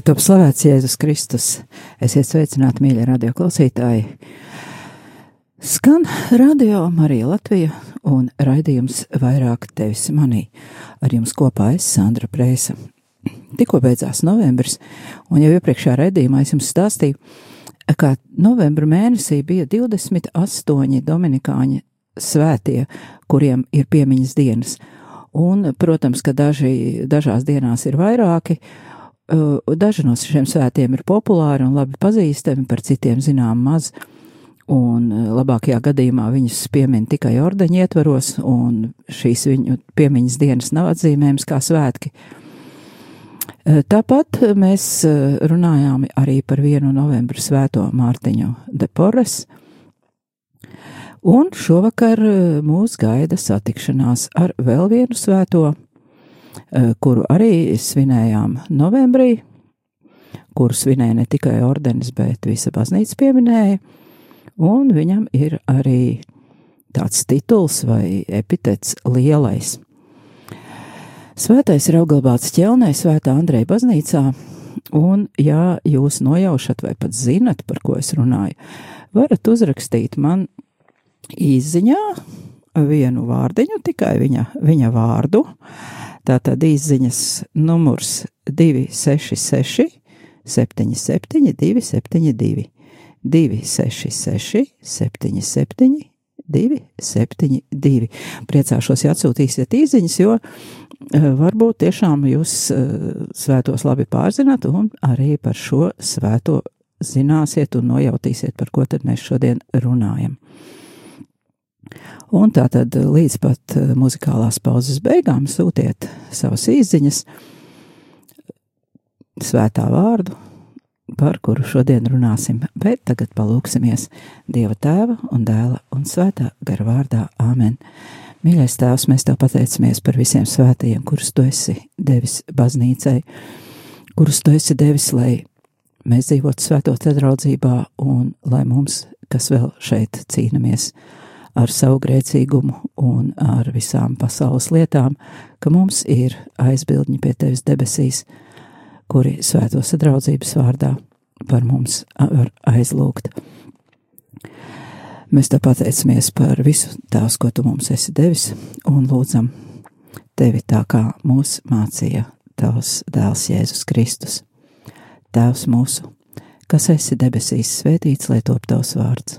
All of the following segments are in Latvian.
Lai top slavēts Jēzus Kristus, esiet sveicināti, mīļie radio klausītāji. Skan radio Marija Latvija un raidījums vairāk tevis manī. Ar jums kopā es Sandra Prēsa. Tikko beidzās novembris, un jau iepriekšējā raidījumā es jums stāstīju, ka novembra mēnesī bija 28 dominikāņi svētie, kuriem ir piemiņas dienas. Un, protams, ka daži, dažās dienās ir vairāki, uh, daži no šiem svētiem ir populāri un labi pazīstami, par citiem zinām maz. Un uh, labākajā gadījumā viņus piemin tikai ordeņa ietvaros, un šīs viņu piemiņas dienas nav atzīmējums kā svētki. Tāpat mēs uh, runājām arī par vienu novembra svēto Mārtiņu de Porres, un šovakar uh, mūs gaida satikšanās ar vēl vienu svēto, uh, kuru arī svinējām novembrī, kuru svinēja ne tikai ordenis, bet visa baznīca pieminēja, un viņam ir arī tāds tituls vai epitets lielais. Svētais ir apglabāts ķelnē, Svētā Andreja baznīcā, un, ja jūs nojaušat vai pat zinat, par ko es runāju, varat uzrakstīt man īziņā vienu vārdiņu, tikai viņa, viņa vārdu. Tātad īziņas numurs 266 77 272 266 77 272. Priecāšos, ja atsūtīsiet īziņas, jo eh, varbūt tiešām jūs eh, svētos labi pārzināt un arī par šo svēto zināsiet un nojautīsiet, par ko tad mēs šodien runājam. Un tā tad līdz pat eh, muzikālās pauzes beigām sūtiet savas īziņas, svētā vārdu, par kuru šodien runāsim, bet tagad palūksimies Dieva tēva un dēla un svētā gara vārdā Āmen. Mīļais tēvs, mēs tev pateicamies par visiem svētajiem, kurus tu esi devis baznīcai, kurus tu esi devis, lai mēs dzīvotu svēto tedraudzībā un lai mums, kas vēl šeit cīnamies ar savu grēcīgumu un ar visām pasaules lietām, ka mums ir aizbildņi pie tevis debesīs, kuri svēto sadraudzības vārdā par mums var aizlūgt. Mēs te pateicamies par visu tās, ko tu mums esi devis, un lūdzam tevi tā, kā mūs mācīja tavs dēls Jēzus Kristus. Tēvs mūsu, kas esi debesīs, svētīts, lai top tavs vārds,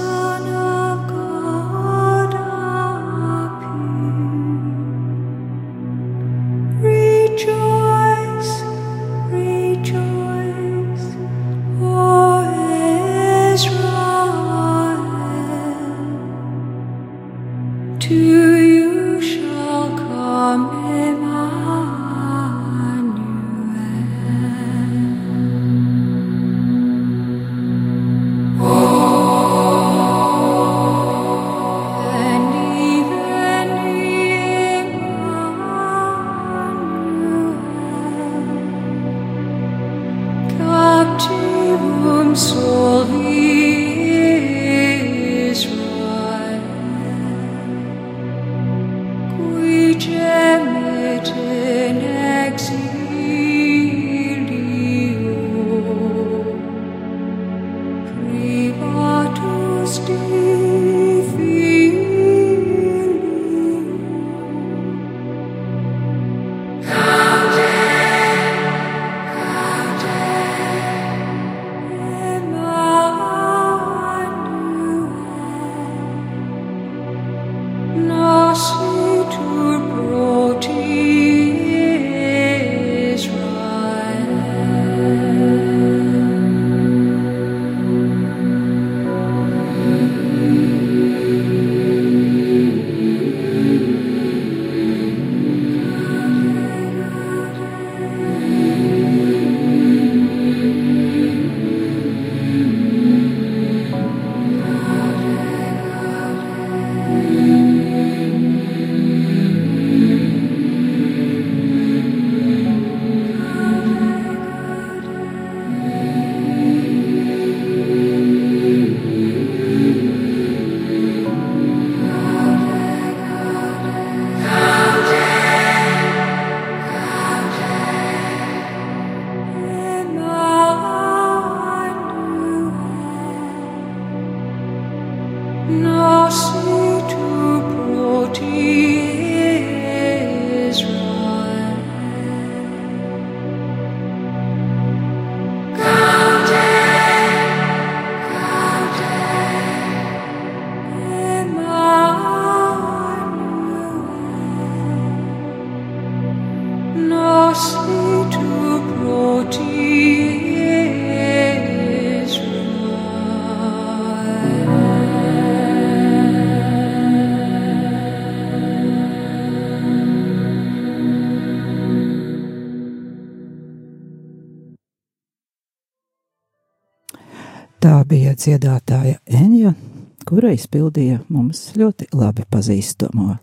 dziedātāja Enja, kura izpildīja mums ļoti labi pazīstamo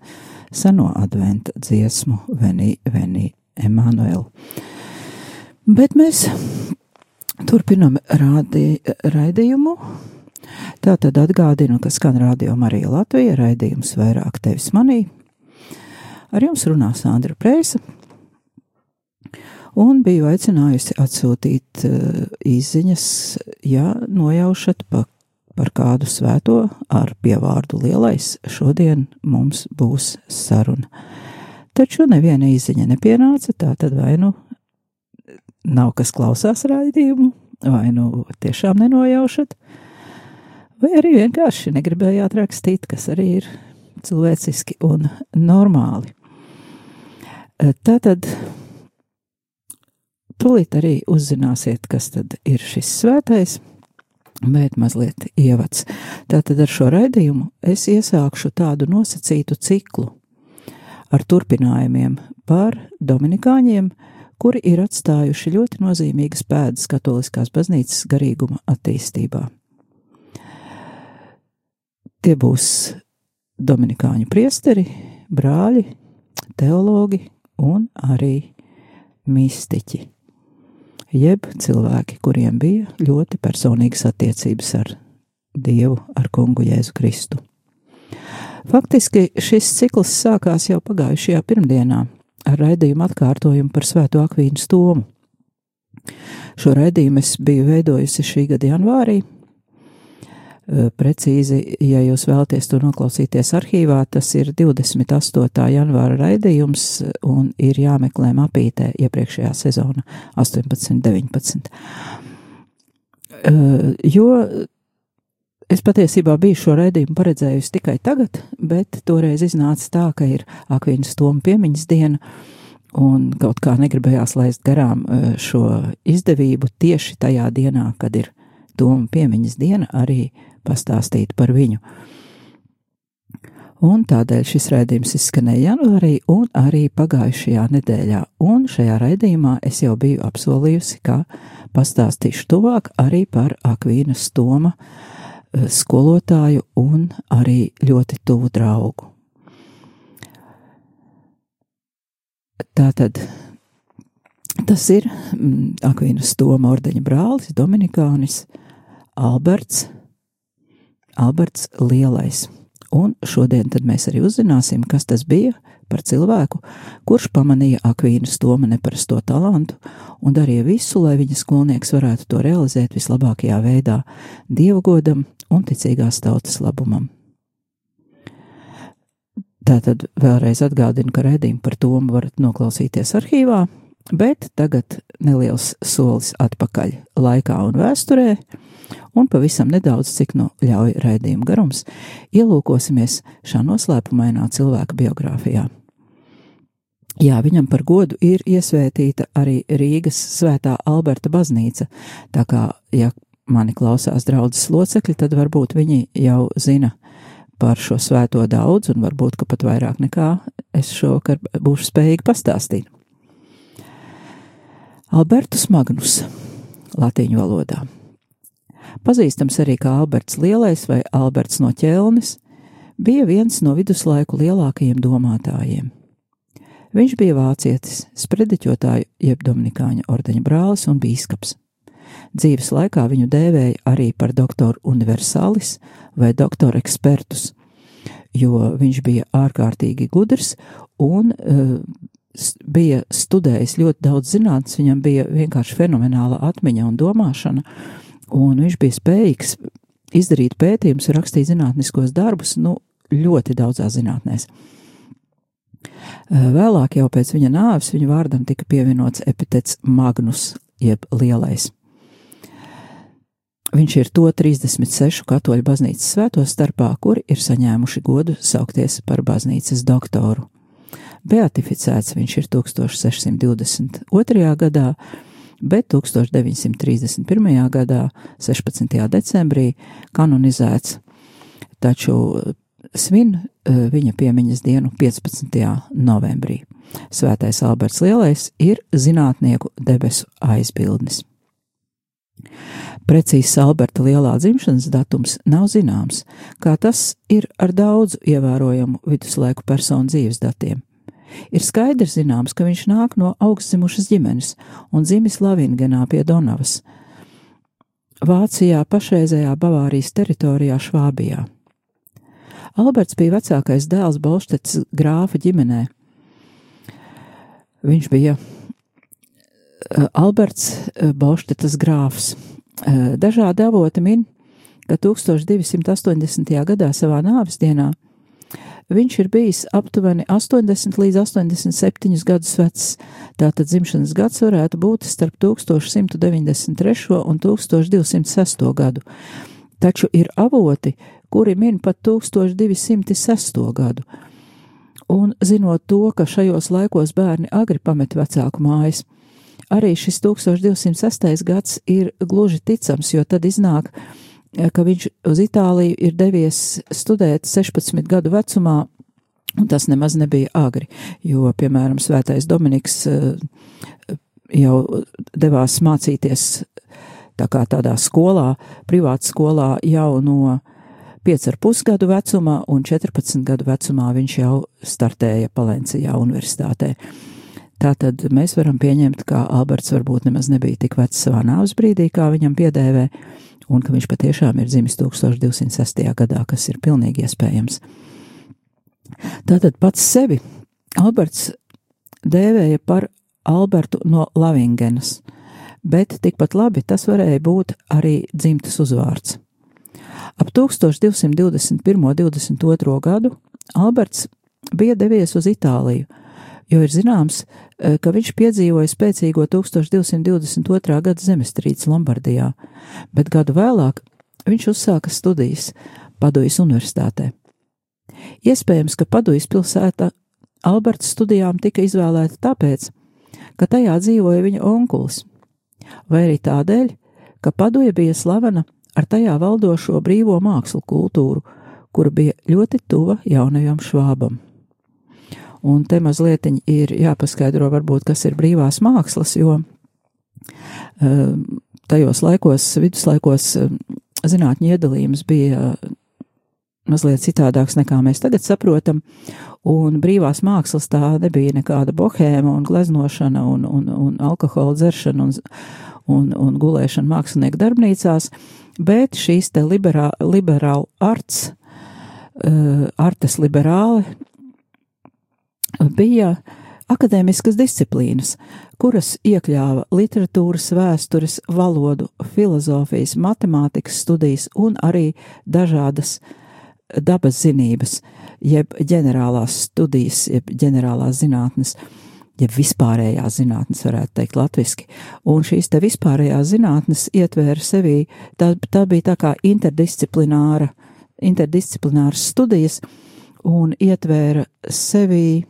seno adventa dziesmu Veni, Veni, Emanuel. Bet mēs turpinam rādi, raidījumu. Tā tad atgādinu, ka skan radio Marija Latvija raidījums vairāk tevis manī. Ar jums runā Sandra Prēsa, un biju aicinājusi atsūtīt uh, izziņas, ja nojaušat pa, par kādu svēto ar pievārdu lielais, šodien mums būs saruna. Taču neviena izziņa nepienāca, tā tad vai nu nav kas klausās raidījumu, vai nu tiešām nenojaušat, vai arī vienkārši negribējāt rakstīt, kas arī ir cilvēciski un normāli. Tātad Tūlīt arī uzzināsiet, kas tad ir šis svētais, bet mazliet ievads. Tātad ar šo raidījumu es iesākšu tādu nosacītu ciklu ar turpinājumiem par dominikāņiem, kuri ir atstājuši ļoti nozīmīgas pēdas katoliskās baznīcas garīguma attīstībā. Tie būs dominikāņu priesteri, brāļi, teologi un arī mistiķi jeb cilvēki, kuriem bija ļoti personīgas attiecības ar Dievu, ar Kungu Jēzu Kristu. Faktiski šis cikls sākās jau pagājušajā pirmdienā ar raidījumu atkārtojumu par Svēto Akvīnu stomu. Šo raidījumu es biju veidojusi šī gada janvārī, precīzi, ja jūs vēlaties to noklausīties arhīvā, tas ir 28. janvāra raidījums un ir jāmeklē mapītē iepriekšējā sezona 18, 19. Uh, jo es patiesībā biju šo raidījumu paredzējusi tikai tagad, bet toreiz iznāca tā, ka ir Akvīnas Toma piemiņas diena, un kaut kā negribējās laist garām eh, šo izdevību tieši tajā dienā, kad ir Toma piemiņas diena, arī pastāstīt par viņu. Un tādēļ šis raidījums izskanēja janvārī un arī pagājušajā nedēļā, un šajā raidījumā es jau biju apsolījusi, ka pastāstīšu tuvāk arī par Akvīnas Toma eh, skolotāju un arī ļoti tuvu draugu. Tātad tas ir mm, Akvīnas Toma ordeņa brālis, Dominikānis Alberts Alberts Lielais. Un šodien mēs arī uzzināsim, kas tas bija par cilvēku, kurš pamanīja Akvīnas Toma neparasto talantu un darīja visu, lai viņa skolnieks varētu to realizēt vislabākajā veidā, dievgodam un ticīgās tautas labumam. Tātad vēlreiz atgādinu, ka redzējumu par Tomu varat noklausīties arhīvā, bet tagad neliels solis atpakaļ laikā un vēsturē un pavisam nedaudz, cik nu ļauj raidījuma garums, ielūkosimies šā noslēpumainā cilvēka biogrāfijā. Jā, viņam par godu ir iesvētīta arī Rīgas svētā Alberta baznīca, tā kā, ja mani klausās draudzes locekļi, tad varbūt viņi jau zina par šo svēto daudz, un varbūt, ka pat vairāk nekā es šovakar būšu spējīgi pastāstīt. Albertus Magnus, latīņu valodā. Pazīstams arī kā Alberts Lielais vai Alberts no ķelnes, bija viens no viduslaiku lielākajiem domātājiem. Viņš bija vācietis, sprediķotāju jeb dominikāņa ordeņa brālis un bīskaps. Dzīves laikā viņu dēvēja arī par doktoru universālis vai doktoru ekspertus, jo viņš bija ārkārtīgi gudrs un uh, bija studējis ļoti daudz zinātnes, viņam bija vienkārši fenomenāla atmiņa un domāšana, un viņš bija spējīgs izdarīt pētījumus, rakstīt zinātniskos darbus, nu, ļoti daudzās zinātnēs. Vēlāk, jau pēc viņa nāves, viņa vārdam tika pievienots epitets Magnus, jeb Lielais. Viņš ir to 36 katoļu baznīcas svēto starpā, kuri ir saņēmuši godu saukties par baznīcas doktoru. Beatificēts viņš ir 1622. gadā, bet 1931. gadā, 16. decembrī, kanonizēts, taču svin viņa piemiņas dienu 15. novembrī. Svētais Alberts Lielais ir zinātnieku debesu aizbildnis. Precīzs Alberta lielā dzimšanas datums nav zināms, kā tas ir ar daudzu ievērojamu viduslaiku personu dzīves datiem. Ir skaidrs zināms, ka viņš nāk no augstzimušas ģimenes un dzimis Lavingenā pie Donavas, Vācijā pašreizējā Bavārijas teritorijā Švābijā. Alberts bija vecākais dēls Bolštets grāfa ģimenē. Viņš bija eh, Alberts eh, Bolštetas grāfs. Eh, dažādi avoti min, ka 1280. gadā savā nāves dienā viņš ir bijis aptuveni 80 līdz 87 gadus vecs. Tātad dzimšanas gads varētu būt starp 1193 un 1206 gadu. Taču ir avoti, kuri min pat 1206 gadu. Un zinot to, ka šajos laikos bērni agri pamet vecāku mājas, arī šis 1206. gads ir gluži ticams, jo tad iznāk, ka viņš uz Itāliju ir devies studēt 16 gadu vecumā, un tas nemaz nebija agri, jo, piemēram, Svētais Dominiks eh, jau devās mācīties tā kā tādā skolā, privāta skolā jau no 5,5 gadu vecumā, un 14 gadu vecumā viņš jau startēja Palencijā universitātē. Tātad mēs varam pieņemt, ka Alberts varbūt nemaz nebija tik vecs savā nāves brīdī, kā viņam piedēvē, un ka viņš patiešām ir dzimis 1206. gadā, kas ir pilnīgi iespējams. Tātad pats sevi Alberts dēvēja par Albertu no Lavingenas, bet tikpat labi tas varēja būt arī dzimtas uzvārds. Ap 1221. un 22. gadu Alberts bija devies uz Itāliju, jo ir zināms, eh, ka viņš piedzīvoja spēcīgo 1222. gada zemestrīci Lombardijā, bet gadu vēlāk viņš uzsāka studijas Padujas universitātē. Iespējams, ka Padujas pilsēta Alberta studijām tika izvēlēta tāpēc, ka tajā dzīvoja viņa onkulis, vai arī tādēļ, ka Paduja bija slavena ar tajā valdošo brīvo mākslu kultūru, kura bija ļoti tuva jaunajam švābam. Un te mazliet ir jāpaskaidro, varbūt, kas ir brīvās mākslas, jo ehm, tajos laikos, viduslaikos, ehm, zinātņu iedalījums bija mazliet citādāks nekā mēs tagad saprotam, un brīvās mākslas tā nebija nekāda bohēma un gleznošana un, un, un alkohola dzeršana un, un, un gulēšana mākslinieku darbnīcās, bet šīs te liberā, liberāla arts, uh, artes liberāli bija akadēmiskas disciplīnas, kuras iekļāva literatūras, vēstures, valodu, filozofijas, matemātikas studijas un arī dažādas dabas zinības, jeb ģenerālās studijas, jeb ģenerālās zinātnes, jeb vispārējās zinātnes, varētu teikt latviski. Un šīs te vispārējās zinātnes ietvēra sevī, tā, tā bija tā kā interdisciplināra, interdisciplināras studijas un ietvēra sevī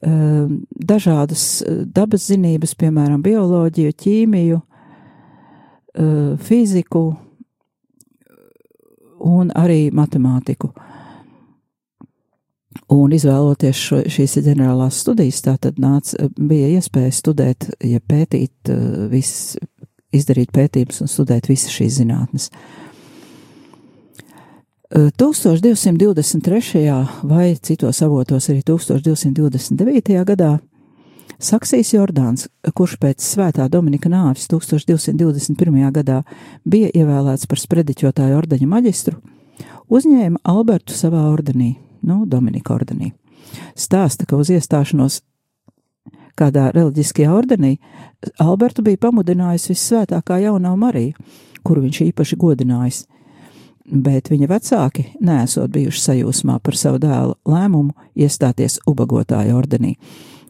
dažādas eh, dabas zinības, piemēram, bioloģiju, ķīmiju, eh, fiziku un arī matemātiku. Un izvēloties šo, šīs ģenerālās studijas, tā tad nāca, bija iespēja studēt, ja pētīt, eh, viss, izdarīt pētījumus un studēt visas šīs zinātnes. Uh, 1223. vai citos avotos arī 1229. gadā Saksijas Jordāns, kurš pēc svētā Dominika nāves 1221. gadā bija ievēlēts par sprediķotāju ordeņa maģistru, uzņēma Albertu savā ordenī, nu, Dominika ordenī. Stāsta, ka uz iestāšanos kādā reliģiskajā ordenī Albertu bija pamudinājusi visvētākā jaunā Marija, kuru viņš īpaši godinājis. Bet viņa vecāki nesot bijuši sajūsmā par savu dēlu lēmumu iestāties ubagotāju ordenī.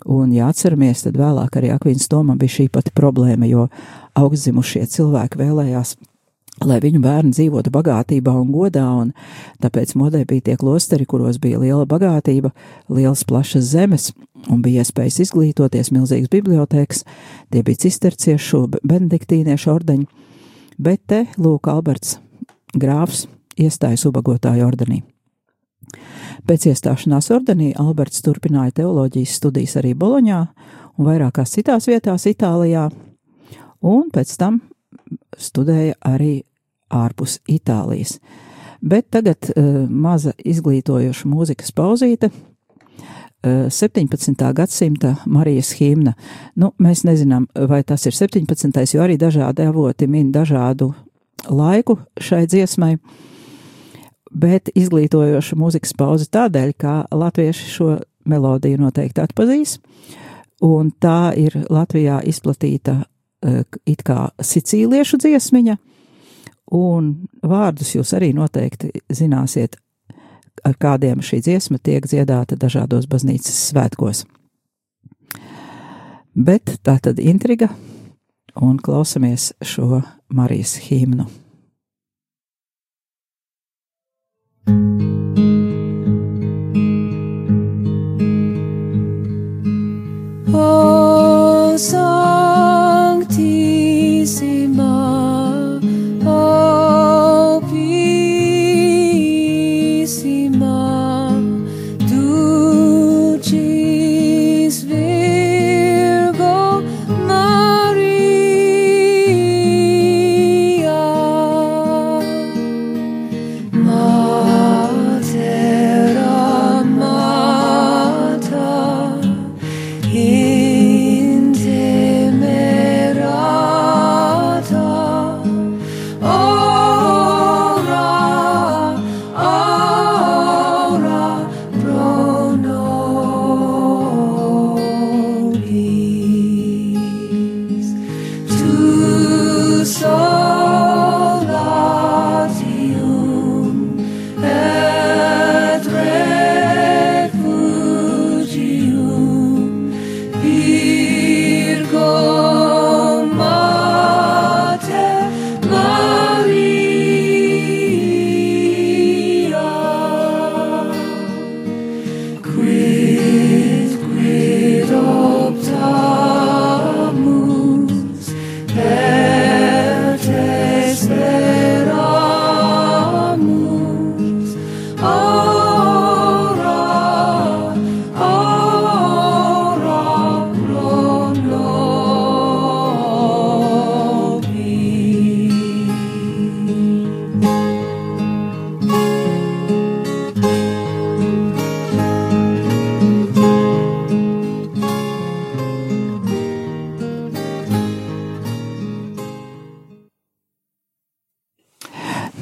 Un, ja atceramies, tad vēlāk arī Akvīns Tomam bija šī pati problēma, jo augstzimušie cilvēki vēlējās lai viņu bērni dzīvotu bagātībā un godā, un tāpēc modē bija tie klosteri, kuros bija liela bagātība, liels plašas zemes, un bija iespējas izglītoties, milzīgas bibliotēkas, tie bija cisterciešu, benediktīniešu ordeņi, bet te, lūk, Alberts Grāfs iestājas ubagotāju ordenī. Pēc iestāšanās ordenī Alberts turpināja teoloģijas studijas arī Boloņā un vairākās citās vietās Itālijā, un pēc tam studēja arī ārpus Itālijas. Bet tagad uh, maza izglītojoša mūzikas pauzīte. Uh, 17. gadsimta Marijas himna. Nu, mēs nezinām, vai tas ir 17. jo arī dažādi avoti min dažādu laiku šai dziesmai. Bet izglītojoša mūzikas pauze tādēļ, ka latvieši šo melodiju noteikti atpazīs, un tā ir Latvijā izplatīta uh, it kā sicīliešu dziesmiņa, un vārdus jūs arī noteikti zināsiet, ar kādiem šī dziesma tiek dziedāta dažādos baznīcas svētkos. Bet tā tad intriga, un klausamies šo Marijas himnu. O Sanctissima, O Pissima,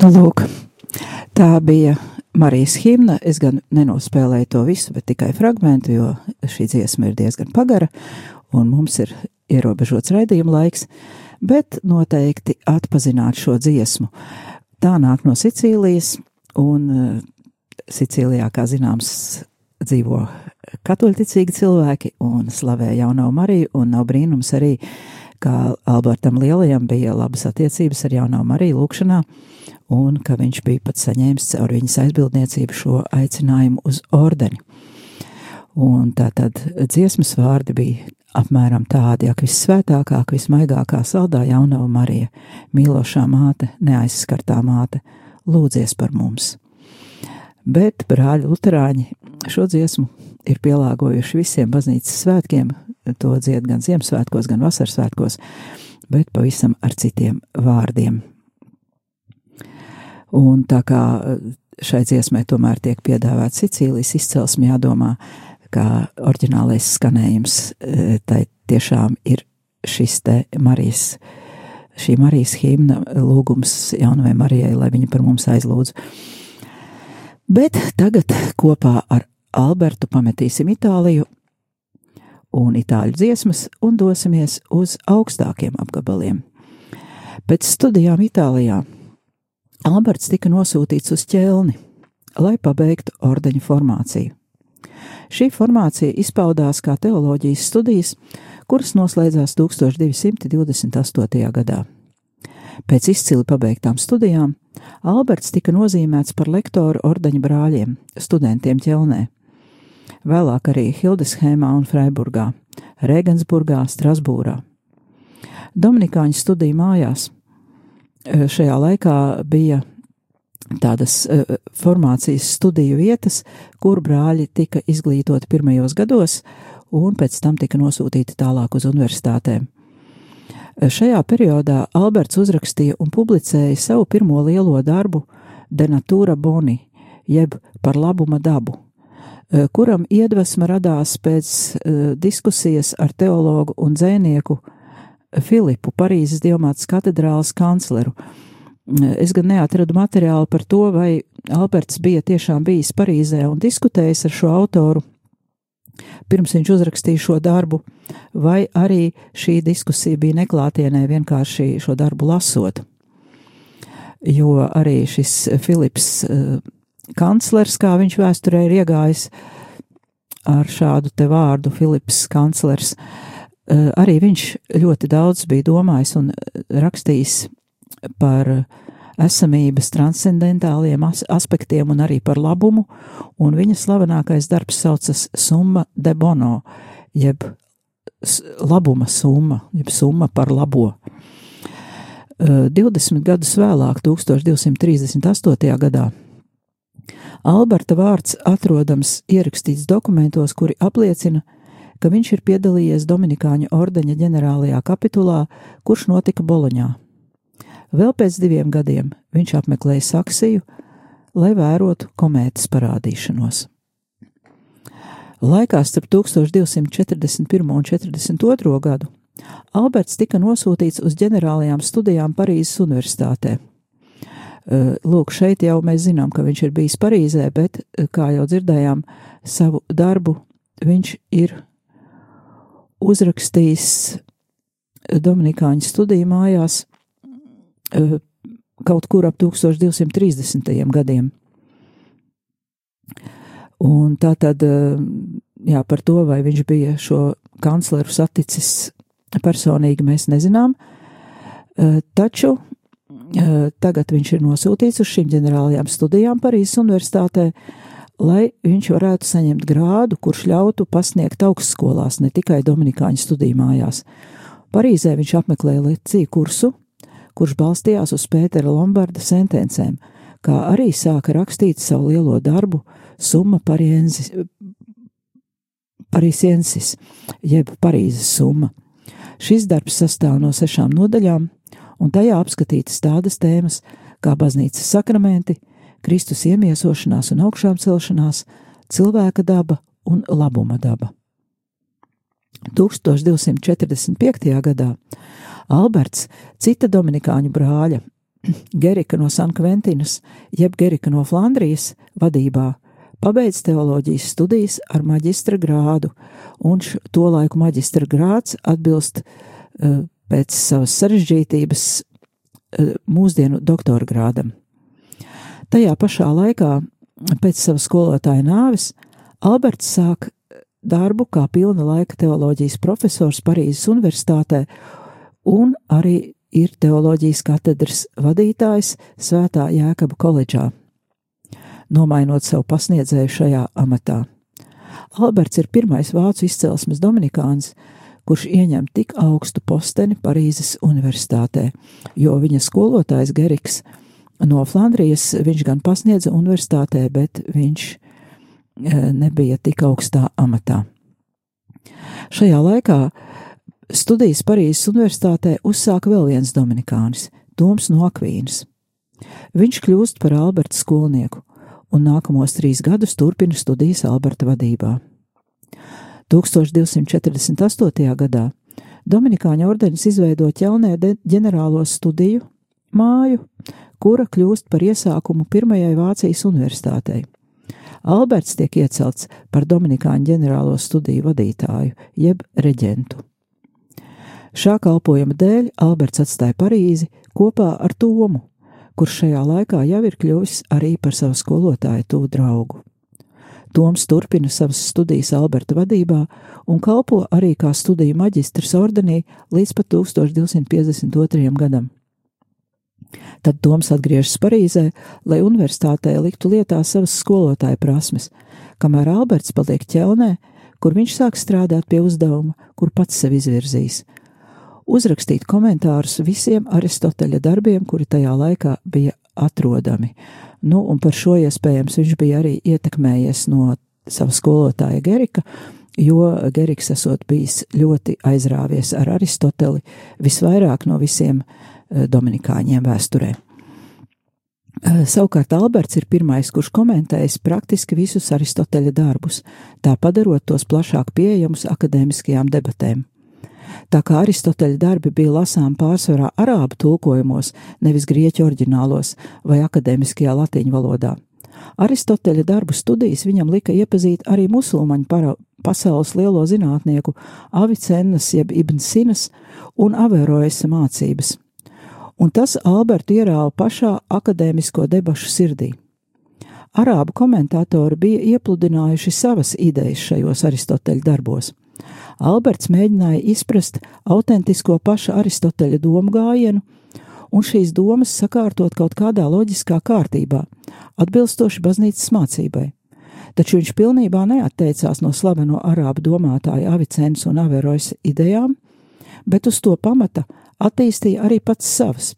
Nu, lūk, tā bija Marijas himna. Es gan nenospēlēju to visu, bet tikai fragment, jo šī dziesma ir diezgan pagara, un mums ir ierobežots raidījuma laiks, bet noteikti atpazināt šo dziesmu. Tā nāk no Sicīlijas, un uh, Sicīlijā, kā zināms, dzīvo katoļticīgi cilvēki un slavē jauno Mariju, un nav brīnums arī, ka Albertam Lielajam bija labas attiecības ar jauno Mariju lūkšanā, un ka viņš bija pat saņēmis caur viņas aizbildniecību šo aicinājumu uz ordeni. Un tā tad dziesmas vārdi bija apmēram tādi, ak, vissvētākā, vismaigākā saldā jaunā Marija, mīlošā māte, neaizskartā māte, lūdzies par mums. Bet brāļi Lutāņi šo dziesmu ir pielāgojuši visiem baznīcas svētkiem, to dzied gan Ziemassvētkos, gan Vasaras svētkos, bet pavisam ar citiem vārdiem. Un tā kā šai dziesmai tomēr tiek piedāvāts Sicīlijas izcelsme, jādomā, ka oriģinālais skanējums e, tai tiešām ir šis te Marijas, šī Marijas himna lūgums jaunajai Marijai, lai viņa par mums aizlūdz. Bet tagad kopā ar Albertu pametīsim Itāliju un itāļu dziesmas un dosimies uz augstākiem apgabaliem. Pēc studijām Itālijā Alberts tika nosūtīts uz ķelni, lai pabeigtu ordeņa formāciju. Šī formācija izpaudās kā teoloģijas studijas, kuras noslēdzās 1228. gadā. Pēc izcili pabeigtām studijām Alberts tika nozīmēts par lektoru ordeņa brāļiem, studentiem ķelnē. Vēlāk arī Hildeshēmā un Freiburgā, Regensburgā, Strasbūrā. Dominikāņu studiju mājās šajā laikā bija tādas uh, formācijas studiju vietas, kur brāļi tika izglītoti pirmajos gados, un pēc tam tika nosūtīti tālāk uz universitātēm. Šajā periodā Alberts uzrakstīja un publicēja savu pirmo lielo darbu De Natura Boni, jeb par labuma dabu, kuram iedvesma radās pēc diskusijas ar teologu un dzēnieku Filipu, Parīzes Dievmātes katedrāles kancleru. Es gan neatradu materiālu par to, vai Alberts bija tiešām bijis Parīzē un diskutējis ar šo autoru, pirms viņš uzrakstīja šo darbu, vai arī šī diskusija bija neklātienē vienkārši šo darbu lasot. Jo arī šis Filips uh, kanclers, kā viņš vēsturē ir iegājis ar šādu te vārdu Filips kanclers, uh, arī viņš ļoti daudz bija domājis un rakstījis par esamības transcendentāliem as aspektiem un arī par labumu, un viņa slavenākais darbs saucas Summa de Bono, jeb labuma summa, jeb summa par labo. 20 gadus vēlāk, 1238. gadā, Alberta vārds atrodams ierakstīts dokumentos, kuri apliecina, ka viņš ir piedalījies Dominikāņu ordeņa ģenerālajā kapitulā, kurš notika Boloņā. Vēl pēc diviem gadiem viņš apmeklēja Saksiju, lai vērotu komētas parādīšanos. Laikā starp 1241 un 42 gadu Alberts tika nosūtīts uz ģenerālajām studijām Parīzes Universitātē. Lūk, šeit jau mēs zinām, ka viņš ir bijis Parīzē, bet, kā jau dzirdējām, savu darbu viņš ir uzrakstījis Dominikāņu studiju mājās Eh, kaut kur ap 1230. gadiem. Un tā tad, eh, jā, par to, vai viņš bija šo kancleru saticis personīgi, mēs nezinām. Eh, taču tagad viņš ir nosūtīts uz šīm ģenerālajām studijām Parīzes universitātē, lai viņš varētu saņemt grādu, kurš ļautu pasniegt augstskolās, ne tikai Dominikāņu studiju mājās. Parīzē viņš apmeklēja lecīju kursu, kurš balstījās uz Pētera Lombarda sentencēm, kā arī sāka rakstīt savu lielo darbu Summa Pariensis, Parisiensis, jeb Parīzes summa. Šis darbs sastāv no sešām nodaļām, un tajā apskatītas tādas tēmas kā baznīcas sakramenti, Kristus iemiesošanās un augšām celšanās, cilvēka daba un labuma daba. 1245. gadā Alberts, cita dominikāņu brāļa, Gerika no San Kventinas, jeb Gerika no Flandrijas vadībā, pabeidz teoloģijas studijas ar maģistra grādu, un to laiku maģistra grāds atbilst uh, pēc savas sarežģītības uh, mūsdienu doktora grādam. Tajā pašā laikā, pēc savas skolotāja nāves, Alberts sāk darbu kā pilna laika teoloģijas profesors Parīzes Universitātē un arī ir teoloģijas katedras vadītājs Svētā Jēkaba koledžā, nomainot savu pasniedzēju šajā amatā. Alberts ir pirmais vācu izcelsmes dominikāns, kurš ieņem tik augstu posteni Parīzes universitātē, jo viņa skolotājs Geriks no Flandrijas viņš gan pasniedza universitātē, bet viņš eh, nebija tik augstā amatā. Šajā laikā Studijas Parīzes Universitātē uzsāka vēl viens dominikānis, Toms no Akvīnas. Viņš kļūst par Alberta skolnieku un nākamos trīs gadus turpina studijas Alberta vadībā. 1248. gadā Dominikāņa ordenis izveido ķelnē ģenerālo studiju māju, kura kļūst par iesākumu pirmajai Vācijas universitātei. Alberts tiek iecelts par Dominikāņu ģenerālo studiju vadītāju, jeb reģentu. Šā kalpojuma dēļ Alberts atstāja Parīzi, kopā ar Tomu, kurš šajā laikā jau ir kļuvis arī par savu skolotāju tuvu draugu. Toms turpina savas studijas Alberta vadībā un kalpo arī kā studiju maģistrs ordenī līdz pat 1252. gadam. Tad Toms atgriežas Parīzē, lai universitātē liktu lietā savas skolotāja prasmes, kamēr Alberts paliek ķelnē, kur viņš sāk strādāt pie uzdevuma, kur pats sev izvirzīs - uzrakstīt komentārus visiem Aristoteļa darbiem, kuri tajā laikā bija atrodami. Nu, un par šo iespējams viņš bija arī ietekmējies no sava skolotāja Gerika, jo Geriks esot bijis ļoti aizrāvies ar Aristoteli visvairāk no visiem eh, dominikāņiem vēsturē. Eh, savukārt Alberts ir pirmais, kurš komentējis praktiski visus Aristoteļa darbus, tā padarot tos plašāk pieejamus akadēmiskajām debatēm. Tā kā Aristoteļa darbi bija lasām pārsvarā arābu tulkojumos, nevis grieķu oriģinālos vai akadēmiskajā latīņu valodā. Aristoteļa darbu studijas viņam lika iepazīt arī musulmaņu para, pasaules lielo zinātnieku Avicennas jeb Ibn Sinas un Averoesa mācības. Un tas Albertu ierāva pašā akadēmisko debašu sirdī. Arābu komentātori bija iepludinājuši savas idejas šajos Aristoteļa darbos. Alberts mēģināja izprast autentisko paša Aristoteļa domu gājienu un šīs domas sakārtot kaut kādā loģiskā kārtībā, atbilstoši baznīcas mācībai. Taču viņš pilnībā neatteicās no slaveno arābu domātāju Avicens un Averojas idejām, bet uz to pamata attīstīja arī pats savas.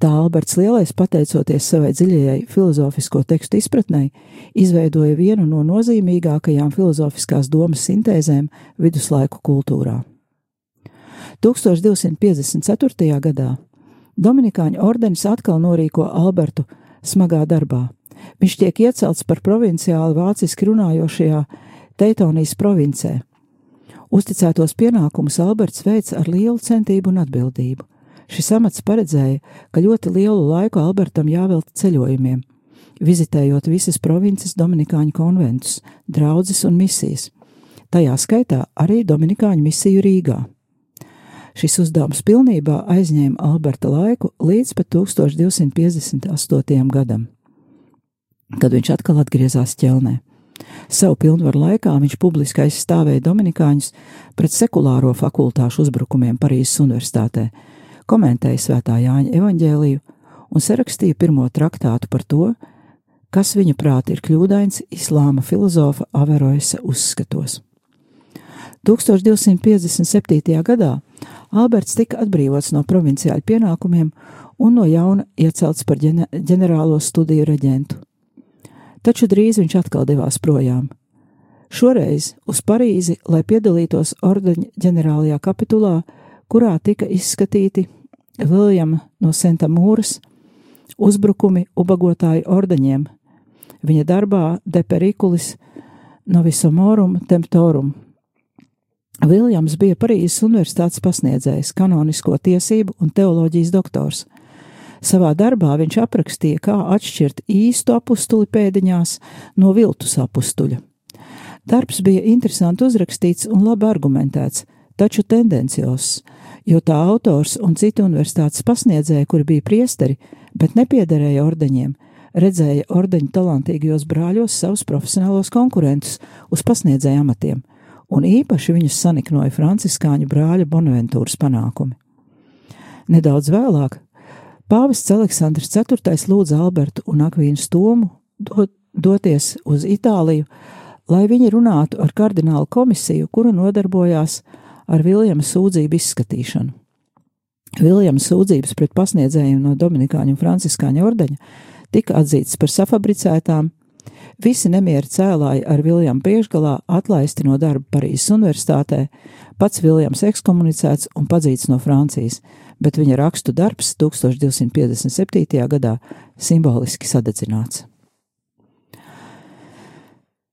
Tā Alberts Lielais, pateicoties savai dziļajai filozofisko tekstu izpratnei, izveidoja vienu no nozīmīgākajām filozofiskās domas sintēzēm viduslaiku kultūrā. 1254. gadā Dominikāņu ordenis atkal norīko Albertu smagā darbā. Viņš tiek iecelts par provinciāli vāciski runājošajā Teitonijas provincē. Uzticētos pienākumus Alberts veids ar lielu centību un atbildību. Šis amats paredzēja, ka ļoti lielu laiku Albertam jāvelta ceļojumiem, vizitējot visas provinces Dominikāņu konventus, draudzes un misijas, tajā skaitā arī Dominikāņu misiju Rīgā. Šis uzdevums pilnībā aizņēma Alberta laiku līdz pat 1258. gadam, kad viņš atkal atgriezās ķelnē. Savu pilnvaru laikā viņš publiski aizstāvēja Dominikāņus pret sekulāro fakultāšu uzbrukumiem Parīzes universitātē, komentēja Svētā Jāņa evaņģēliju un sarakstīja pirmo traktātu par to, kas viņa prāti ir kļūdains islāma filozofa Averoisa uzskatos. 1257. gadā Alberts tika atbrīvots no provinciāļu pienākumiem un no jauna iecelts par ģenerālo studiju reģentu. Taču drīz viņš atkal devās projām. Šoreiz uz Parīzi, lai piedalītos ordeņa ģenerālajā kapitulā, kurā tika izskatīti Viljama no Senta Mūras uzbrukumi ubagotāju ordeņiem, viņa darbā De Perikulis Novisomorum Temptorum Viljams bija Parīzes Universitātes pasniedzējs, kanonisko tiesību un teoloģijas doktors. Savā darbā viņš aprakstīja, kā atšķirt īstu apustuli pēdiņās no viltus apustuļa. Darbs bija interesanti uzrakstīts un labi argumentēts, taču tendenciozs, jo tā autors un citi universitātes pasniedzēji, kuri bija priesteri, bet nepiederēja ordeņiem, redzēja ordeņu talantīgajos brāļos savus profesionālos konkurentus uz pasniedzēju amatiem – un īpaši viņus saniknoja franciskāņu brāļa Bonaventūras panākumi. Nedaudz vēlāk pāvests Aleksandrs IV lūdza Albertu un Akvīnu Stomu dot, doties uz Itāliju, lai viņi runātu ar kardinālu komisiju, kura nodarbojās ar Viljama sūdzību izskatīšanu. Viljama sūdzības pret pasniedzējiem no Dominikāņu un Franciskāņu ordeņa tika atzītas par safabricētām Visi nemieri cēlāji ar Viljamu priekšgalā atlaisti no darba Parīzes universitātē, pats Viljams ekskomunicēts un padzīts no Francijas, bet viņa rakstu darbs 1257. gadā simboliski sadedzināts.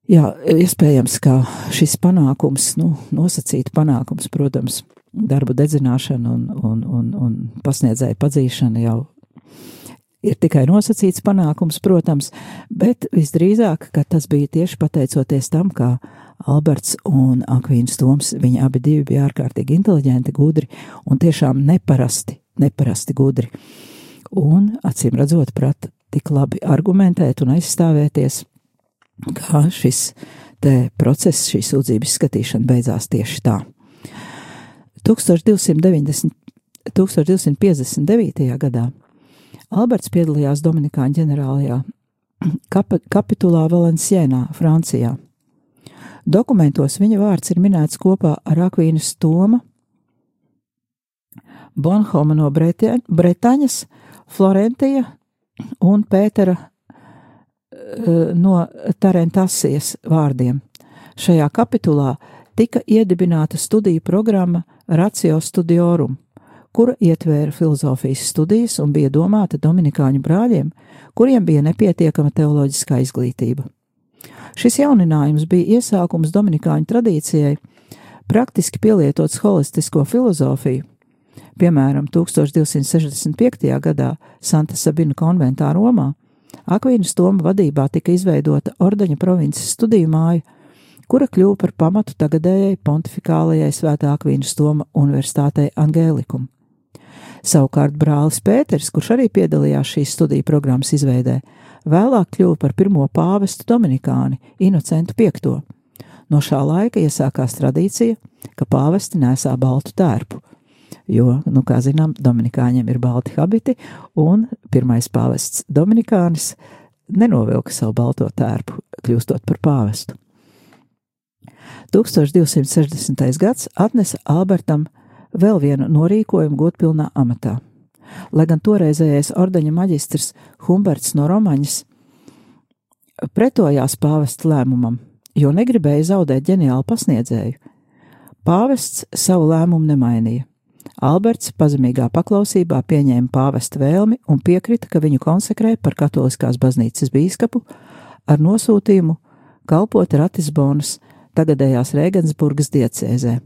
Jā, iespējams, ka šis panākums, nu, nosacīta panākums, protams, darbu dedzināšana un, un, un, un pasniedzēja padzīšana jau ir tikai nosacīts panākums, protams, bet visdrīzāk, ka tas bija tieši pateicoties tam, kā Alberts un Akvīns Toms, viņi abi divi bija ārkārtīgi inteliģenti, gudri un tiešām neparasti neparasti gudri. Un, acīm redzot, prata tik labi argumentēt un aizstāvēties, kā šis te process, šī sūdzības izskatīšana beidzās tieši tā. 1290, 1259. gadā Alberts piedalījās Dominikāņu ģenerālajā kap kapitulā Valencienā, Francijā. Dokumentos viņa vārds ir minēts kopā ar Akvīnas Toma, Bonhoma no Bretaņas, Florentija un Pētera eh, no Tarentasijas vārdiem. Šajā kapitulā tika iedibināta studiju programma Ratio Studiorum, kura ietvēra filozofijas studijas un bija domāta dominikāņu brāļiem, kuriem bija nepietiekama teoloģiskā izglītība. Šis jauninājums bija iesākums dominikāņu tradīcijai, praktiski pielietots holistisko filozofiju. Piemēram, 1265. gadā Santa Sabina konventā Romā Akvīnas Toma vadībā tika izveidota Ordeņa provinces studiju māja, kura kļuva par pamatu tagadējai pontificālajai Svētā Akvīnas Toma universitātei Angēlikum. Savukārt brālis Pēters, kurš arī piedalījās šīs studiju programmas izveidē, vēlāk kļuva par pirmo pāvestu Dominikāni Inocentu V. No šā laika iesākās tradīcija, ka pāvesti nesā baltu tērpu, jo, nu, kā zinām, Dominikāņiem ir balti habiti, un pirmais pāvests Dominikānis nenovilka savu balto tērpu, kļūstot par pāvestu. 1260. gads atnesa Albertam vēl vienu norīkojumu godpilnā amatā. Lai gan toreizējais ordeņa maģistrs Humberts no Romaņas pretojās pāvesta lēmumam, jo negribēja zaudēt ģeniālu pasniedzēju, pāvests savu lēmumu nemainīja. Alberts pazemīgā paklausībā pieņēma pāvesta vēlmi un piekrita, ka viņu konsekrē par katoliskās baznīcas bīskapu ar nosūtījumu kalpot Ratisbonas tagadējās Rēgensburgas diecēzē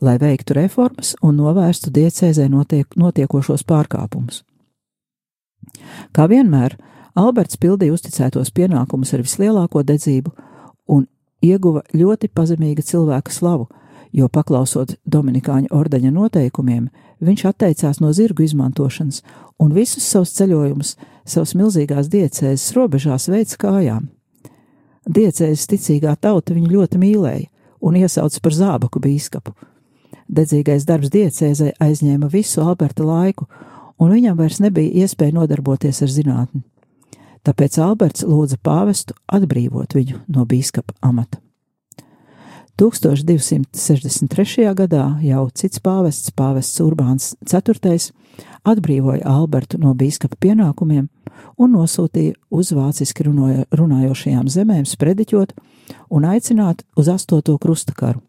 lai veiktu reformas un novērstu diecēzē notiek, notiekošos pārkāpumus. Kā vienmēr, Alberts pildīja uzticētos pienākumus ar vislielāko dedzību un ieguva ļoti pazemīga cilvēka slavu, jo paklausot Dominikāņu ordeņa noteikumiem, viņš atteicās no zirgu izmantošanas un visus savus ceļojumus savas milzīgās diecēzes robežās veids kājām. Diecēzes ticīgā tauta viņu ļoti mīlēja un iesauca par zābaku bīskapu. Dedzīgais darbs diecēzē aizņēma visu Alberta laiku, un viņam vairs nebija iespēja nodarboties ar zinātni. Tāpēc Alberts lūdza pāvestu atbrīvot viņu no bīskapa amata. 1263. gadā jau cits pāvests, pāvests Urbāns IV, atbrīvoja Albertu no bīskapa pienākumiem un nosūtīja uz vāciski runājošajām zemēm sprediķot un aicināt uz astoto krustakaru.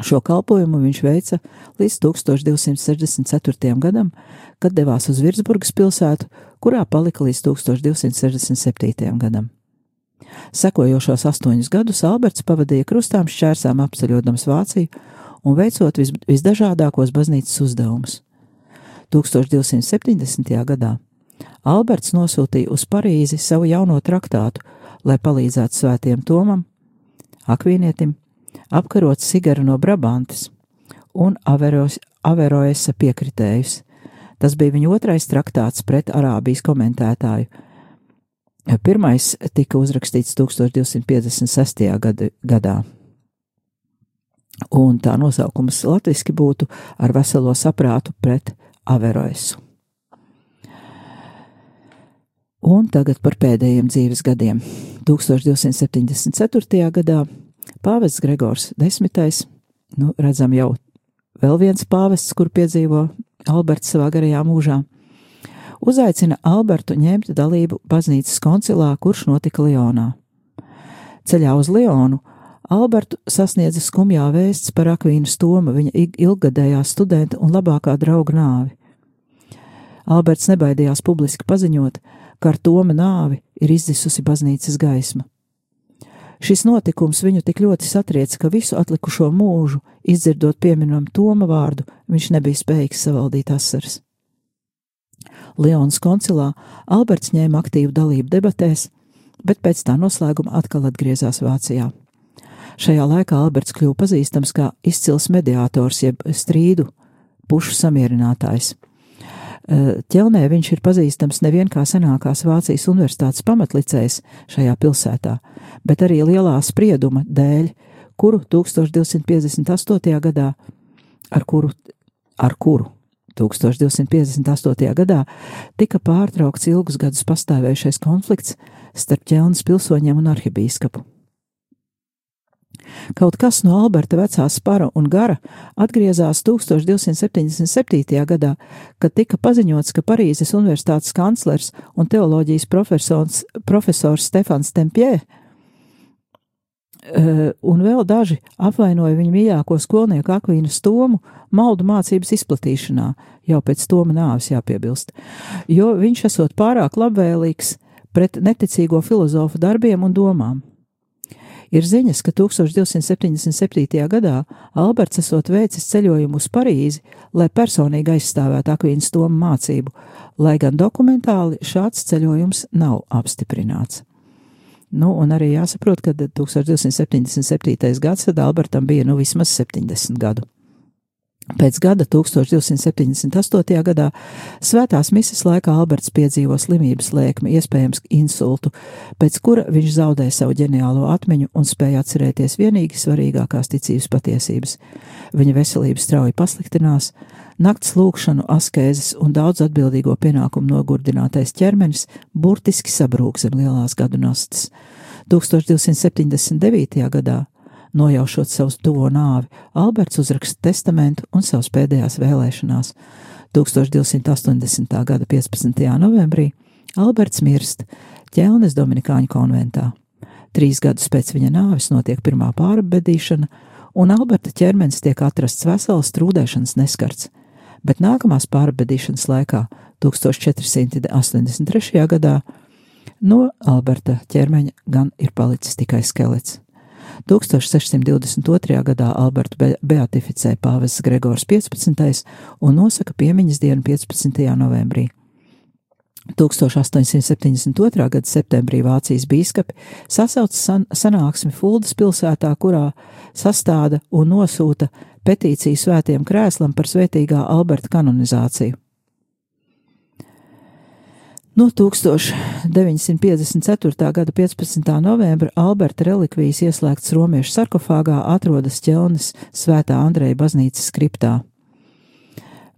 Šo kalpojumu viņš veica līdz 1264. gadam, kad devās uz Virsburgas pilsētu, kurā palika līdz 1267. gadam. Sekojošos astoņus gadus Alberts pavadīja krustām šķērsām apceļodams Vāciju un veicot vis, visdažādākos baznīcas uzdevumus. 1270. gadā Alberts nosūtīja uz Parīzi savu jauno traktātu, lai palīdzētu svētiem Tomam, Akvīnietim apkarot Sigaru no Brabantas un Averos, Averoesa piekritējus. Tas bija viņa otrais traktāts pret Arābijas komentētāju. Pirmais tika uzrakstīts 1256. Gada, gadā, un tā nosaukums latviski būtu ar veselo saprātu pret Averoesu. Un tagad par pēdējiem dzīves gadiem. 1274. gadā Pāvests Gregors desmitais, nu, redzam jau vēl viens pāvests, kur piedzīvo Alberts savā garajā mūžā, uzaicina Albertu ņemt dalību baznīcas koncilā, kurš notika Lionā. Ceļā uz Lionu Albertu sasniedza skumjā vēsts par Akvīnas Toma, viņa ilgadējā studenta un labākā drauga nāvi. Alberts nebaidījās publiski paziņot, ka ar Toma nāvi ir izzisusi baznīcas gaisma. Šis notikums viņu tik ļoti satrieca, ka visu atlikušo mūžu, izdzirdot pieminam Toma vārdu, viņš nebija spējīgs savaldīt asaras. Leons koncilā Alberts ņēma aktīvu dalību debatēs, bet pēc tā noslēguma atkal atgriezās Vācijā. Šajā laikā Alberts kļuva pazīstams kā izcils mediātors jeb strīdu pušu samierinātājs. Ķelnē viņš ir pazīstams nevien kā senākās Vācijas universitātes pamatlicējs šajā pilsētā, bet arī lielā sprieduma dēļ, kuru 1258. gadā, ar kuru, ar kuru 1258. gadā tika pārtraukts ilgus gadus pastāvējušais konflikts starp ķelnes pilsoņiem un arhibīskapu. Kaut kas no Alberta vecā spara un gara atgriezās 1277. gadā, kad tika paziņots, ka Parīzes universitātes kanclers un teoloģijas profesors, profesors Stefans Tempjē un vēl daži apvainoja viņa mīļāko skolnieku Akvīnu Stomu maldu mācības izplatīšanā, jau pēc Toma nāves jāpiebilst, jo viņš esot pārāk labvēlīgs pret neticīgo filozofu darbiem un domām. Ir ziņas, ka 1277. gadā Alberts esot veicis ceļojumu uz Parīzi, lai personīgi aizstāvētu Akvīnas Toma mācību, lai gan dokumentāli šāds ceļojums nav apstiprināts. Nu, un arī jāsaprot, ka 1277. gads tad Albertam bija nu vismaz 70 gadu. Pēc gada 1278. gadā svētās mises laikā Alberts piedzīvo slimības lēkmi, iespējams insultu, pēc kura viņš zaudēja savu ģeniālo atmiņu un spēja atcerēties vienīgi svarīgākās ticības patiesības. Viņa veselība strauji pasliktinās, nakts lūkšanu, askēzes un daudz atbildīgo pienākumu nogurdinātais ķermenis burtiski sabrūk zem lielās gadu nastas. 1279. gadā Nojaušot savus tuvo nāvi, Alberts uzraksta testamentu un savas pēdējās vēlēšanās. 1280. gada 15. novembrī Alberts mirst Ķelnes Dominikāņu konventā. Trīs gadus pēc viņa nāves notiek pirmā pārbedīšana, un Alberta ķermenis tiek atrasts vesels trūdēšanas neskarts, bet nākamās pārbedīšanas laikā, 1483. gadā, no Alberta ķermeņa gan ir palicis tikai skelets. 1622. gadā Albertu be beatificēja pāvests Gregors 15. un nosaka piemiņas dienu 15. novembrī. 1872. gada septembrī Vācijas bīskapi sasauca san sanāksmi Fuldas pilsētā, kurā sastāda un nosūta petīciju svētiem krēslam par svētīgā Alberta kanonizāciju. No 1954. gada 15. novembra Alberta relikvijas ieslēgts romiešu sarkofāgā atrodas ķelnes Svētā Andreja baznīcas skriptā.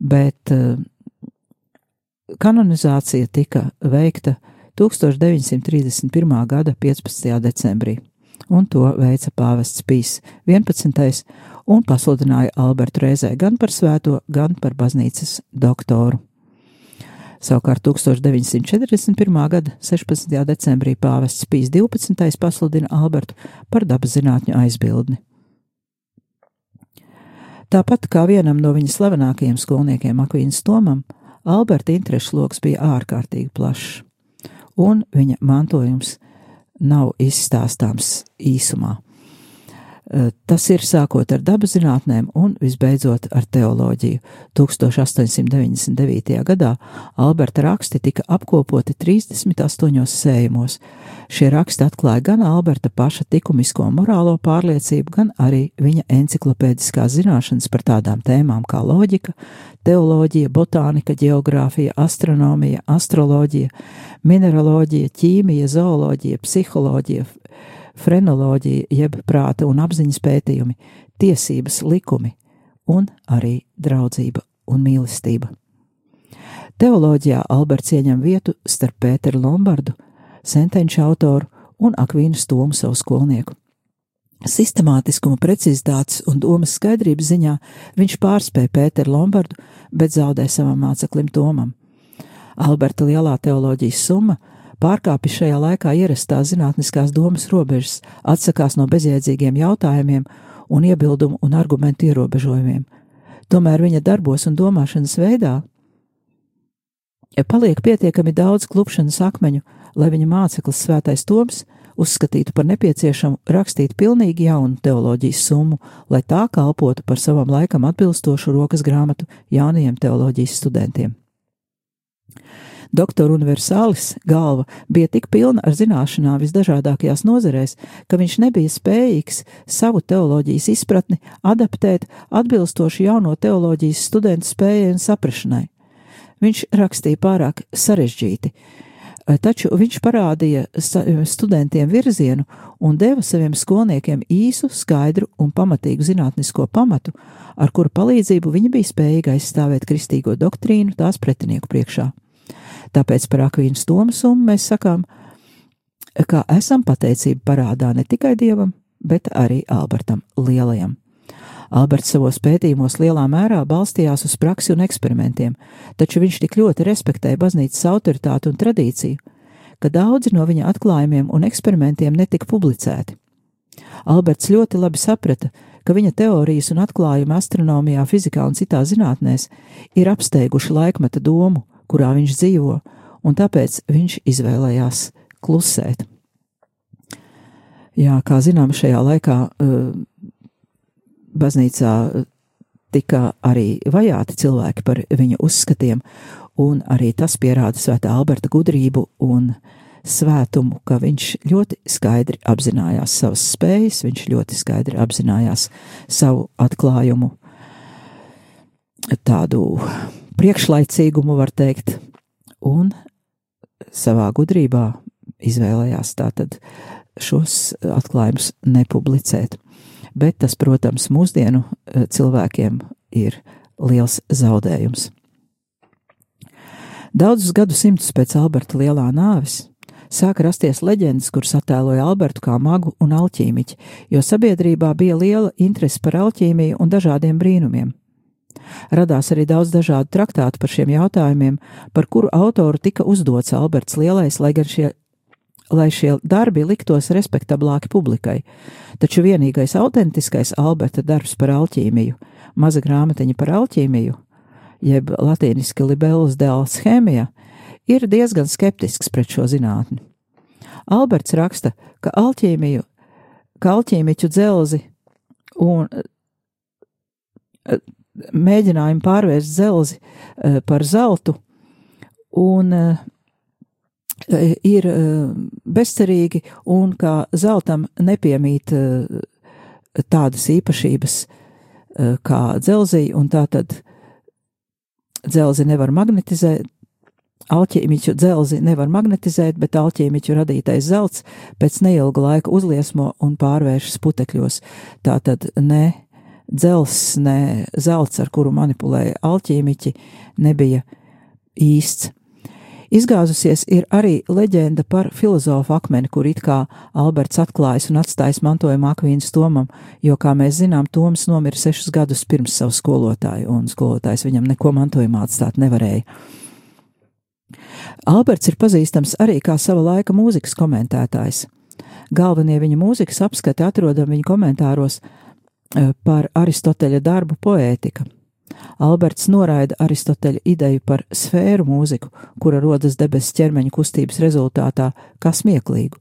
Bet uh, kanonizācija tika veikta 1931. gada 15. decembrī, un to veica pāvests Pīs 11. Un pasludināja Albertu reizē gan par svēto, gan par baznīcas doktoru. Savukārt 1941. gada 16. decembrī pāvests Pīs 12. pasludina Albertu par dabas zinātņu aizbildni. Tāpat kā vienam no viņa slavenākajiem skolniekiem Akvīnas Tomam, Alberta interešu lokus bija ārkārtīgi plašs, un viņa mantojums nav izstāstāms īsumā. Eh, tas ir sākot ar dabas zinātnēm un visbeidzot ar teoloģiju. 1899. gadā Alberta raksti tika apkopoti 38 sējumos. Šie raksti atklāja gan Alberta paša likumisko morālo pārliecību, gan arī viņa enciklopēdiskās zināšanas par tādām tēmām kā loģika, teoloģija, botānika, geogrāfija, astronomija, astroloģija, mineraloģija, ķīmija, zooloģija, psiholoģija, frenoloģija, jeb prāta un apziņas pētījumi, tiesības, likumi un arī draudzība un mīlestība. Teoloģijā Alberts ieņem vietu starp Pēteru Lombardu, sentenču autoru un Akvīnu Stomu savu skolnieku. Sistemātiskuma, precizitātes un domas skaidrības ziņā viņš pārspēja Pēteru Lombardu, bet zaudēja savam māceklim Tomam. Alberta lielā teoloģijas summa pārkāpj šajā laikā ierastās zinātniskās domas robežas, atsakās no bezjēdzīgiem jautājumiem un iebildumu un argumentu ierobežojumiem. Tomēr viņa darbos un domāšanas veidā paliek pietiekami daudz klupšanas akmeņu, lai viņa māceklis Svētais Toms uzskatītu par nepieciešamu rakstīt pilnīgi jaunu teoloģijas summu, lai tā kalpotu par savam laikam atbilstošu rokas grāmatu jaunajiem teoloģijas studentiem. Doktora universālis galva bija tik pilna ar zināšanām visdažādākajās nozarēs, ka viņš nebija spējīgs savu teoloģijas izpratni adaptēt atbilstoši jauno teoloģijas studentu spējai un saprašanai. viņš rakstīja pārāk sarežģīti, taču viņš parādīja studentiem virzienu un deva saviem skolniekiem īsu, skaidru un pamatīgu zinātnisko pamatu, ar kuru palīdzību viņi bija spējīgi aizstāvēt kristīgo doktrīnu tās pretinieku priekšā. Tāpēc par Akvīnu Tomasu mēs sakām, ka esam pateicību parādā ne tikai Dievam, bet arī Albertam Lielajam. Alberts savos pētījumos lielā mērā balstījās uz praksi un eksperimentiem, taču viņš tik ļoti respektēja baznīcas autoritāti un tradīciju, ka daudzi no viņa atklājumiem un eksperimentiem netika publicēti. Alberts ļoti labi saprata, ka viņa teorijas un atklājumi astronomijā, fizikā un citās zinātnēs ir apsteiguši laikmeta domu, kurā viņš dzīvo, un tāpēc viņš izvēlējās klusēt. Jā, kā zinām, šajā laikā uh, baznīcā tika arī vajāti cilvēki par viņa uzskatiem, un arī tas pierāda svētā Alberta gudrību un svētumu, ka viņš ļoti skaidri apzinājās savas spējas, viņš ļoti skaidri apzinājās savu atklājumu, tādu priekšlaicīgumu, var teikt, un savā gudrībā izvēlējās tātad šos atklājumus nepublicēt. Bet tas, protams, mūsdienu eh, cilvēkiem ir liels zaudējums. Daudzus gadsimtus pēc Alberta lielā nāves sāka rasties leģendas, kuras attēloja Albertu kā magu un alķīmiķi, jo sabiedrībā bija liela interese par alķīmiju un dažādiem brīnumiem. Radās arī daudz dažādu traktātu par šiem jautājumiem, par kuru autoru tika uzdots Alberts Lielais, lai gan šie lai šie darbi liktos respektablāki publikai, taču vienīgais autentiskais Alberta darbs par alķīmiju, maza grāmatiņa par alķīmiju, jeb latīniski libellus de alchēmija, ir diezgan skeptisks pret šo zinātni. Alberts raksta, ka alķīmiju, ka alķīmiķu dzelzi un mēģinājumu pārvērst dzelzi eh, par zeltu un eh, ir e, bezcerīgi un ka zeltam nepiemīt tādas īpašības kā dzelzija, un tā tad dzelzi nevar magnetizēt, alķīmiķu dzelzi nevar magnetizēt, bet alķīmiķu radītais zelts pēc neilga laika uzliesmo un pārvēršas putekļos. Tā tad ne dzels, ne zelts, ar kuru manipulēja alķīmiķi, nebija īsts. Izgāzusies ir arī leģenda par filozofu akmeni, kur it kā Alberts atklājis un atstājis mantojumu Akvīnas Tomam, jo, kā mēs zinām, Toms nomira sešus gadus pirms savu skolotāju, un skolotājs viņam neko mantojumā atstāt nevarēja. Alberts ir pazīstams arī kā sava laika mūzikas komentētājs. Galvenie viņa mūzikas apskati atrodam viņa komentāros par Aristoteļa darbu poētika. Alberts noraida Aristoteļa ideju par sfēru mūziku, kura rodas debesu ķermeņa kustības rezultātā, kā smieklīgu,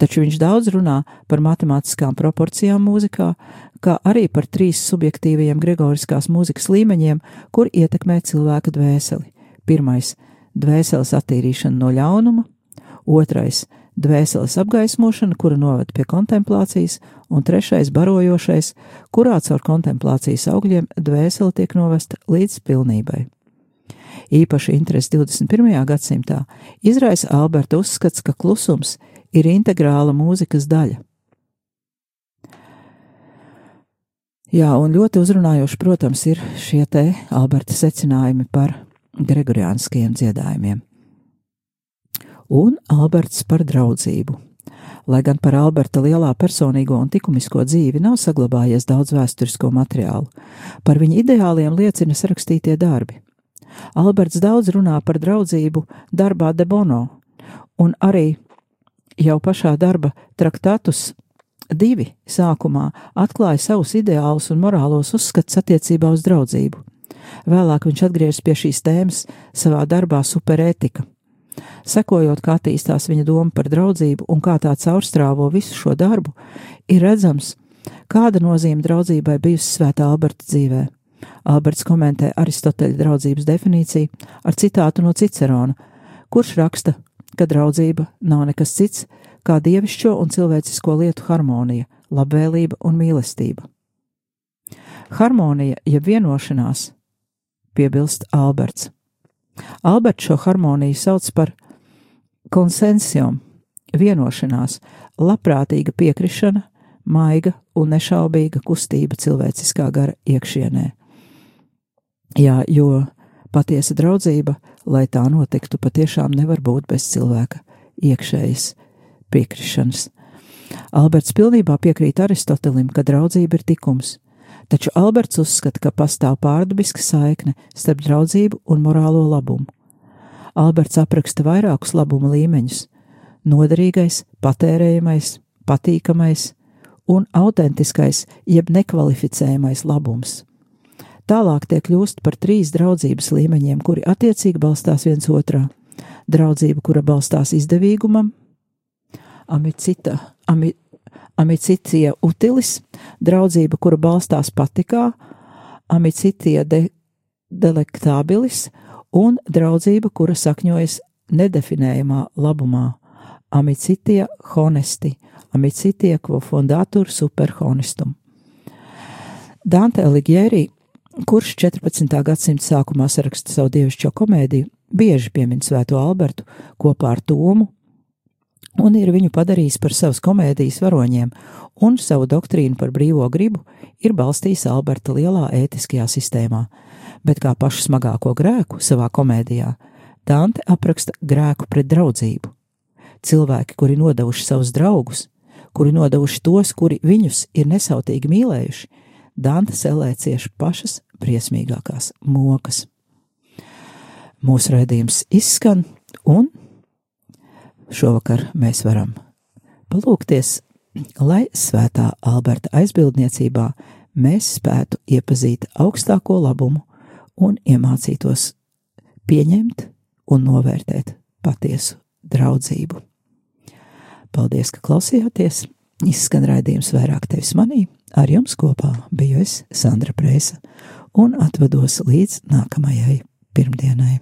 taču viņš daudz runā par matemātiskām proporcijām mūzikā, kā arī par trīs subjektīvajiem gregoriskās mūzikas līmeņiem, kur ietekmē cilvēka dvēseli. Pirmais - dvēseles attīrīšana no ļaunuma, otrais dvēseles apgaismošana, kura noved pie kontemplācijas, un trešais barojošais, kurā caur kontemplācijas augļiem dvēsele tiek novesta līdz pilnībai. Īpaši interesi 21. gadsimtā izraisa Alberta uzskats, ka klusums ir integrāla mūzikas daļa. Jā, un ļoti uzrunājoši, protams, ir šie te Alberta secinājumi par gregoriāniskajiem dziedājumiem un Alberts par draudzību. Lai gan par Alberta lielā personīgo un likumisko dzīvi nav saglabājies daudz vēsturisko materiālu, par viņa ideāliem liecina sarakstītie darbi. Alberts daudz runā par draudzību darbā de Bono, un arī jau pašā darba traktatus divi sākumā atklāja savus ideālus un morālos uzskats attiecībā uz draudzību. Vēlāk viņš atgriežas pie šīs tēmas savā darbā superētika Sekojot, kā attīstās viņa doma par draudzību un kā tā caurstrāvo visu šo darbu, ir redzams, kāda nozīme draudzībai bijusi svētā Alberta dzīvē. Alberts komentē Aristoteļa draudzības definīciju ar citātu no Cicerona, kurš raksta, ka draudzība nav nekas cits kā dievišķo un cilvēcisko lietu harmonija, labvēlība un mīlestība. Harmonija, jeb vienošanās, piebilst Alberts Alberts šo harmoniju sauc par konsensijom, vienošanās, labprātīga piekrišana, maiga un nešaubīga kustība cilvēciskā gara iekšienē. Jā, jo patiesa draudzība, lai tā notiktu, patiešām nevar būt bez cilvēka iekšējas piekrišanas. Alberts pilnībā piekrīt Aristotelim, ka draudzība ir tikums, taču Alberts uzskata, ka pastāv pārdabiska saikne starp draudzību un morālo labumu. Alberts apraksta vairākus labuma līmeņus - noderīgais, patērējamais, patīkamais un autentiskais, jeb nekvalificējamais labums. Tālāk tie kļūst par trīs draudzības līmeņiem, kuri attiecīgi balstās viens otrā. Draudzība, kura balstās izdevīgumam, amicita, ami, amicitia utilis, draudzība, kura balstās patikā, amicitia de, delectabilis un draudzība, kura sakņojas nedefinējumā labumā, amicitia honesti, amicitia quo fondatur super honestum. Dante Alighieri, kurš 14. gadsimta sākumā saraksta savu dievišķo komēdiju, bieži piemin Svēto Albertu kopā ar Tomu, un ir viņu padarījis par savas komēdijas varoņiem, un savu doktrīnu par brīvo gribu ir balstījis Alberta lielā ētiskajā sistēmā, bet kā pašu smagāko grēku savā komēdijā, Dante apraksta grēku pret draudzību. Cilvēki, kuri nodevuši savus draugus, kuri nodevuši tos, kuri viņus ir nesautīgi mīlējuši, Dante selē cieši pašas briesmīgākās mokas. Mūsu raidījums izskan, un šovakar mēs varam palūkties, lai svētā Alberta aizbildniecībā mēs spētu iepazīt augstāko labumu un iemācītos pieņemt un novērtēt patiesu draudzību. Paldies, ka klausījāties! Izskan raidījums vairāk tevis manī, ar jums kopā biju es, Sandra Prēsa, un atvados līdz nākamajai pirmdienai.